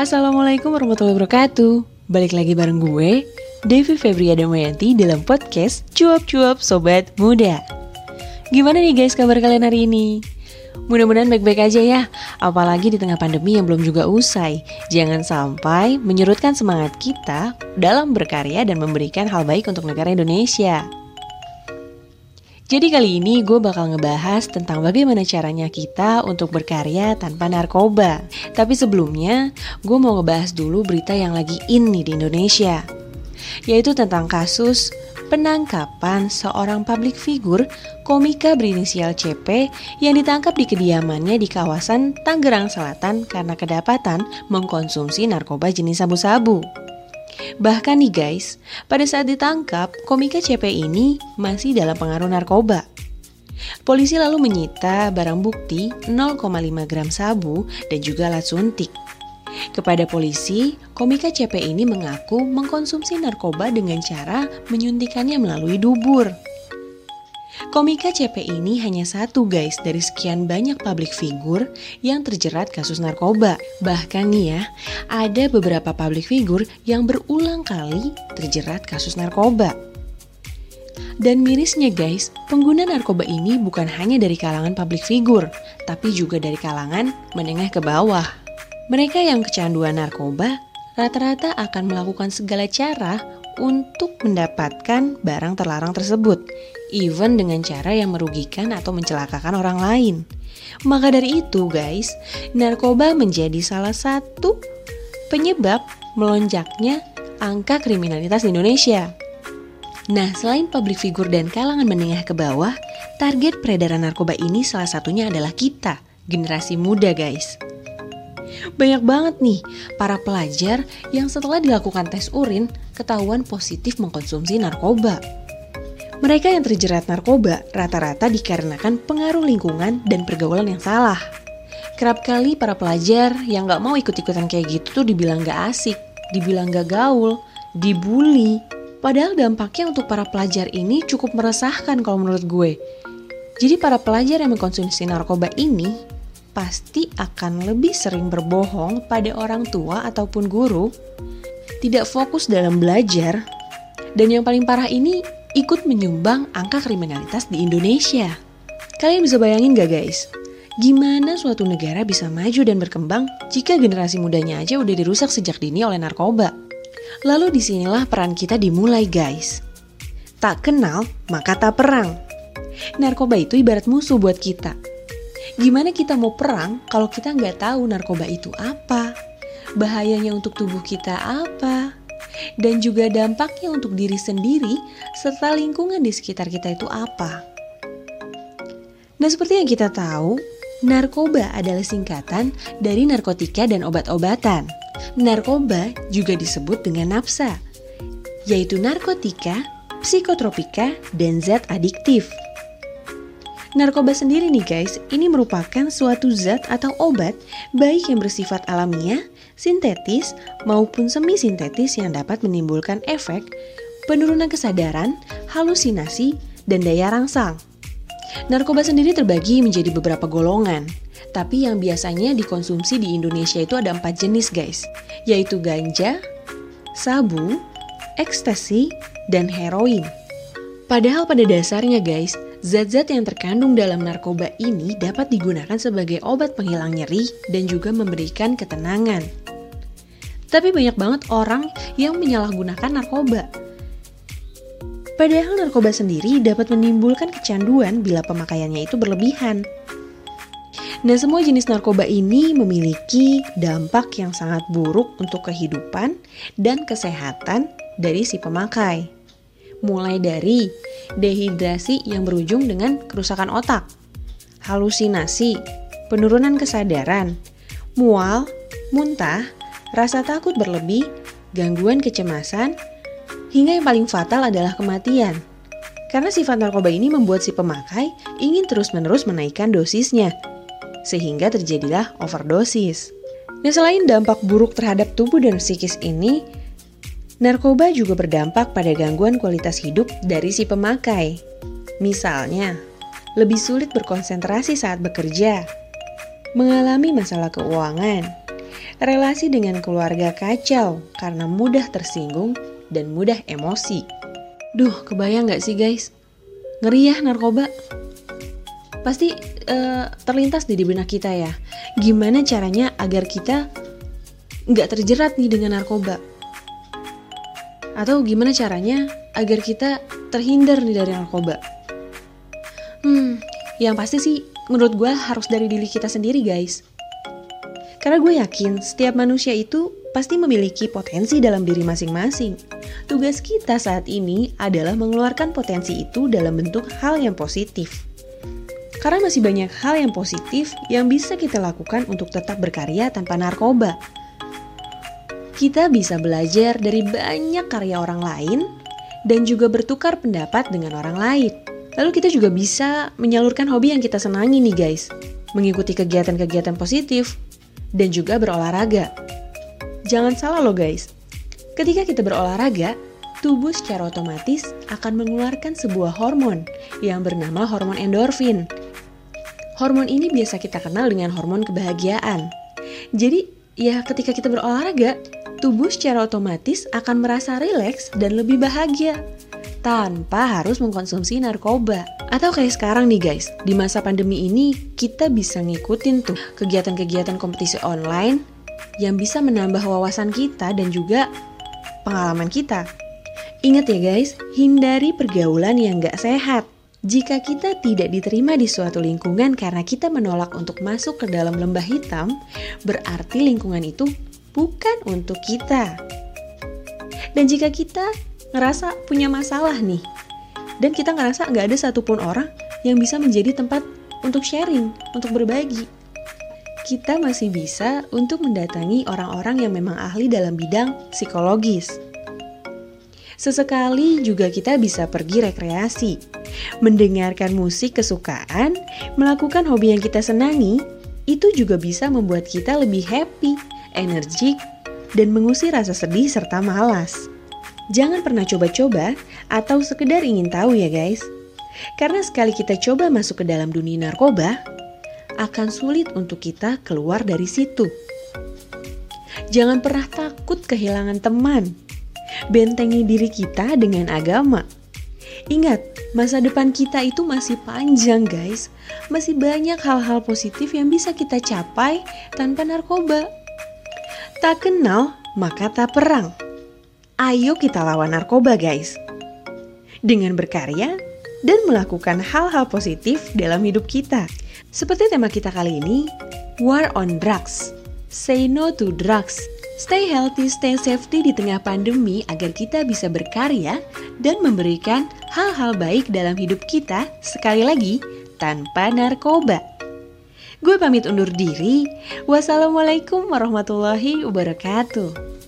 Assalamualaikum warahmatullahi wabarakatuh Balik lagi bareng gue, Devi Febria Damayanti dalam podcast Cuap-Cuap Sobat Muda Gimana nih guys kabar kalian hari ini? Mudah-mudahan baik-baik aja ya, apalagi di tengah pandemi yang belum juga usai. Jangan sampai menyurutkan semangat kita dalam berkarya dan memberikan hal baik untuk negara Indonesia. Jadi kali ini gue bakal ngebahas tentang bagaimana caranya kita untuk berkarya tanpa narkoba. Tapi sebelumnya, gue mau ngebahas dulu berita yang lagi in nih di Indonesia. Yaitu tentang kasus penangkapan seorang publik figur komika berinisial CP yang ditangkap di kediamannya di kawasan Tangerang Selatan karena kedapatan mengkonsumsi narkoba jenis sabu-sabu. Bahkan nih guys, pada saat ditangkap, komika CP ini masih dalam pengaruh narkoba. Polisi lalu menyita barang bukti 0,5 gram sabu dan juga alat suntik. Kepada polisi, komika CP ini mengaku mengkonsumsi narkoba dengan cara menyuntikannya melalui dubur. Komika CP ini hanya satu guys dari sekian banyak public figure yang terjerat kasus narkoba. Bahkan nih ya, ada beberapa public figure yang berulang kali terjerat kasus narkoba. Dan mirisnya guys, pengguna narkoba ini bukan hanya dari kalangan public figure, tapi juga dari kalangan menengah ke bawah. Mereka yang kecanduan narkoba rata-rata akan melakukan segala cara untuk mendapatkan barang terlarang tersebut, even dengan cara yang merugikan atau mencelakakan orang lain. Maka dari itu, guys, narkoba menjadi salah satu penyebab melonjaknya angka kriminalitas di Indonesia. Nah, selain public figure dan kalangan menengah ke bawah, target peredaran narkoba ini salah satunya adalah kita, generasi muda, guys. Banyak banget nih para pelajar yang setelah dilakukan tes urin ketahuan positif mengkonsumsi narkoba. Mereka yang terjerat narkoba rata-rata dikarenakan pengaruh lingkungan dan pergaulan yang salah. Kerap kali para pelajar yang gak mau ikut-ikutan kayak gitu tuh dibilang gak asik, dibilang gak gaul, dibully. Padahal dampaknya untuk para pelajar ini cukup meresahkan kalau menurut gue. Jadi para pelajar yang mengkonsumsi narkoba ini pasti akan lebih sering berbohong pada orang tua ataupun guru, tidak fokus dalam belajar, dan yang paling parah ini ikut menyumbang angka kriminalitas di Indonesia. Kalian bisa bayangin gak guys? Gimana suatu negara bisa maju dan berkembang jika generasi mudanya aja udah dirusak sejak dini oleh narkoba? Lalu di sinilah peran kita dimulai guys. Tak kenal, maka tak perang. Narkoba itu ibarat musuh buat kita Gimana kita mau perang kalau kita nggak tahu narkoba itu apa? Bahayanya untuk tubuh kita apa? Dan juga dampaknya untuk diri sendiri serta lingkungan di sekitar kita itu apa? Nah seperti yang kita tahu, narkoba adalah singkatan dari narkotika dan obat-obatan. Narkoba juga disebut dengan nafsa, yaitu narkotika, psikotropika, dan zat adiktif. Narkoba sendiri nih guys, ini merupakan suatu zat atau obat baik yang bersifat alamiah, sintetis, maupun semi sintetis yang dapat menimbulkan efek penurunan kesadaran, halusinasi, dan daya rangsang. Narkoba sendiri terbagi menjadi beberapa golongan, tapi yang biasanya dikonsumsi di Indonesia itu ada empat jenis guys, yaitu ganja, sabu, ekstasi, dan heroin. Padahal pada dasarnya guys, Zat-zat yang terkandung dalam narkoba ini dapat digunakan sebagai obat penghilang nyeri dan juga memberikan ketenangan. Tapi banyak banget orang yang menyalahgunakan narkoba. Padahal narkoba sendiri dapat menimbulkan kecanduan bila pemakaiannya itu berlebihan. Nah, semua jenis narkoba ini memiliki dampak yang sangat buruk untuk kehidupan dan kesehatan dari si pemakai. Mulai dari dehidrasi yang berujung dengan kerusakan otak, halusinasi, penurunan kesadaran, mual, muntah, rasa takut berlebih, gangguan kecemasan, hingga yang paling fatal adalah kematian. Karena sifat narkoba ini membuat si pemakai ingin terus-menerus menaikkan dosisnya, sehingga terjadilah overdosis. Nah, selain dampak buruk terhadap tubuh dan psikis ini, Narkoba juga berdampak pada gangguan kualitas hidup dari si pemakai. Misalnya, lebih sulit berkonsentrasi saat bekerja, mengalami masalah keuangan, Relasi dengan keluarga kacau karena mudah tersinggung dan mudah emosi. Duh, kebayang gak sih guys? Ngeri ya narkoba. Pasti uh, terlintas di benak kita ya. Gimana caranya agar kita nggak terjerat nih dengan narkoba? Atau gimana caranya agar kita terhindar nih dari narkoba? Hmm, yang pasti sih menurut gue harus dari diri kita sendiri guys. Karena gue yakin setiap manusia itu pasti memiliki potensi dalam diri masing-masing. Tugas kita saat ini adalah mengeluarkan potensi itu dalam bentuk hal yang positif. Karena masih banyak hal yang positif yang bisa kita lakukan untuk tetap berkarya tanpa narkoba. Kita bisa belajar dari banyak karya orang lain dan juga bertukar pendapat dengan orang lain. Lalu kita juga bisa menyalurkan hobi yang kita senangi nih guys. Mengikuti kegiatan-kegiatan positif dan juga berolahraga. Jangan salah loh guys, ketika kita berolahraga, tubuh secara otomatis akan mengeluarkan sebuah hormon yang bernama hormon endorfin. Hormon ini biasa kita kenal dengan hormon kebahagiaan. Jadi, ya ketika kita berolahraga, tubuh secara otomatis akan merasa rileks dan lebih bahagia tanpa harus mengkonsumsi narkoba. Atau kayak sekarang nih guys, di masa pandemi ini kita bisa ngikutin tuh kegiatan-kegiatan kompetisi online yang bisa menambah wawasan kita dan juga pengalaman kita. Ingat ya guys, hindari pergaulan yang gak sehat. Jika kita tidak diterima di suatu lingkungan karena kita menolak untuk masuk ke dalam lembah hitam, berarti lingkungan itu bukan untuk kita. Dan jika kita ngerasa punya masalah nih, dan kita ngerasa nggak ada satupun orang yang bisa menjadi tempat untuk sharing, untuk berbagi. Kita masih bisa untuk mendatangi orang-orang yang memang ahli dalam bidang psikologis. Sesekali juga kita bisa pergi rekreasi, mendengarkan musik kesukaan, melakukan hobi yang kita senangi, itu juga bisa membuat kita lebih happy, energik, dan mengusir rasa sedih serta malas. Jangan pernah coba-coba atau sekedar ingin tahu ya guys. Karena sekali kita coba masuk ke dalam dunia narkoba, akan sulit untuk kita keluar dari situ. Jangan pernah takut kehilangan teman. Bentengi diri kita dengan agama. Ingat, masa depan kita itu masih panjang guys. Masih banyak hal-hal positif yang bisa kita capai tanpa narkoba. Tak kenal, maka tak perang. Ayo kita lawan narkoba, guys. Dengan berkarya dan melakukan hal-hal positif dalam hidup kita. Seperti tema kita kali ini, War on Drugs. Say no to drugs. Stay healthy, stay safety di tengah pandemi agar kita bisa berkarya dan memberikan hal-hal baik dalam hidup kita sekali lagi tanpa narkoba. Gue pamit undur diri. Wassalamualaikum warahmatullahi wabarakatuh.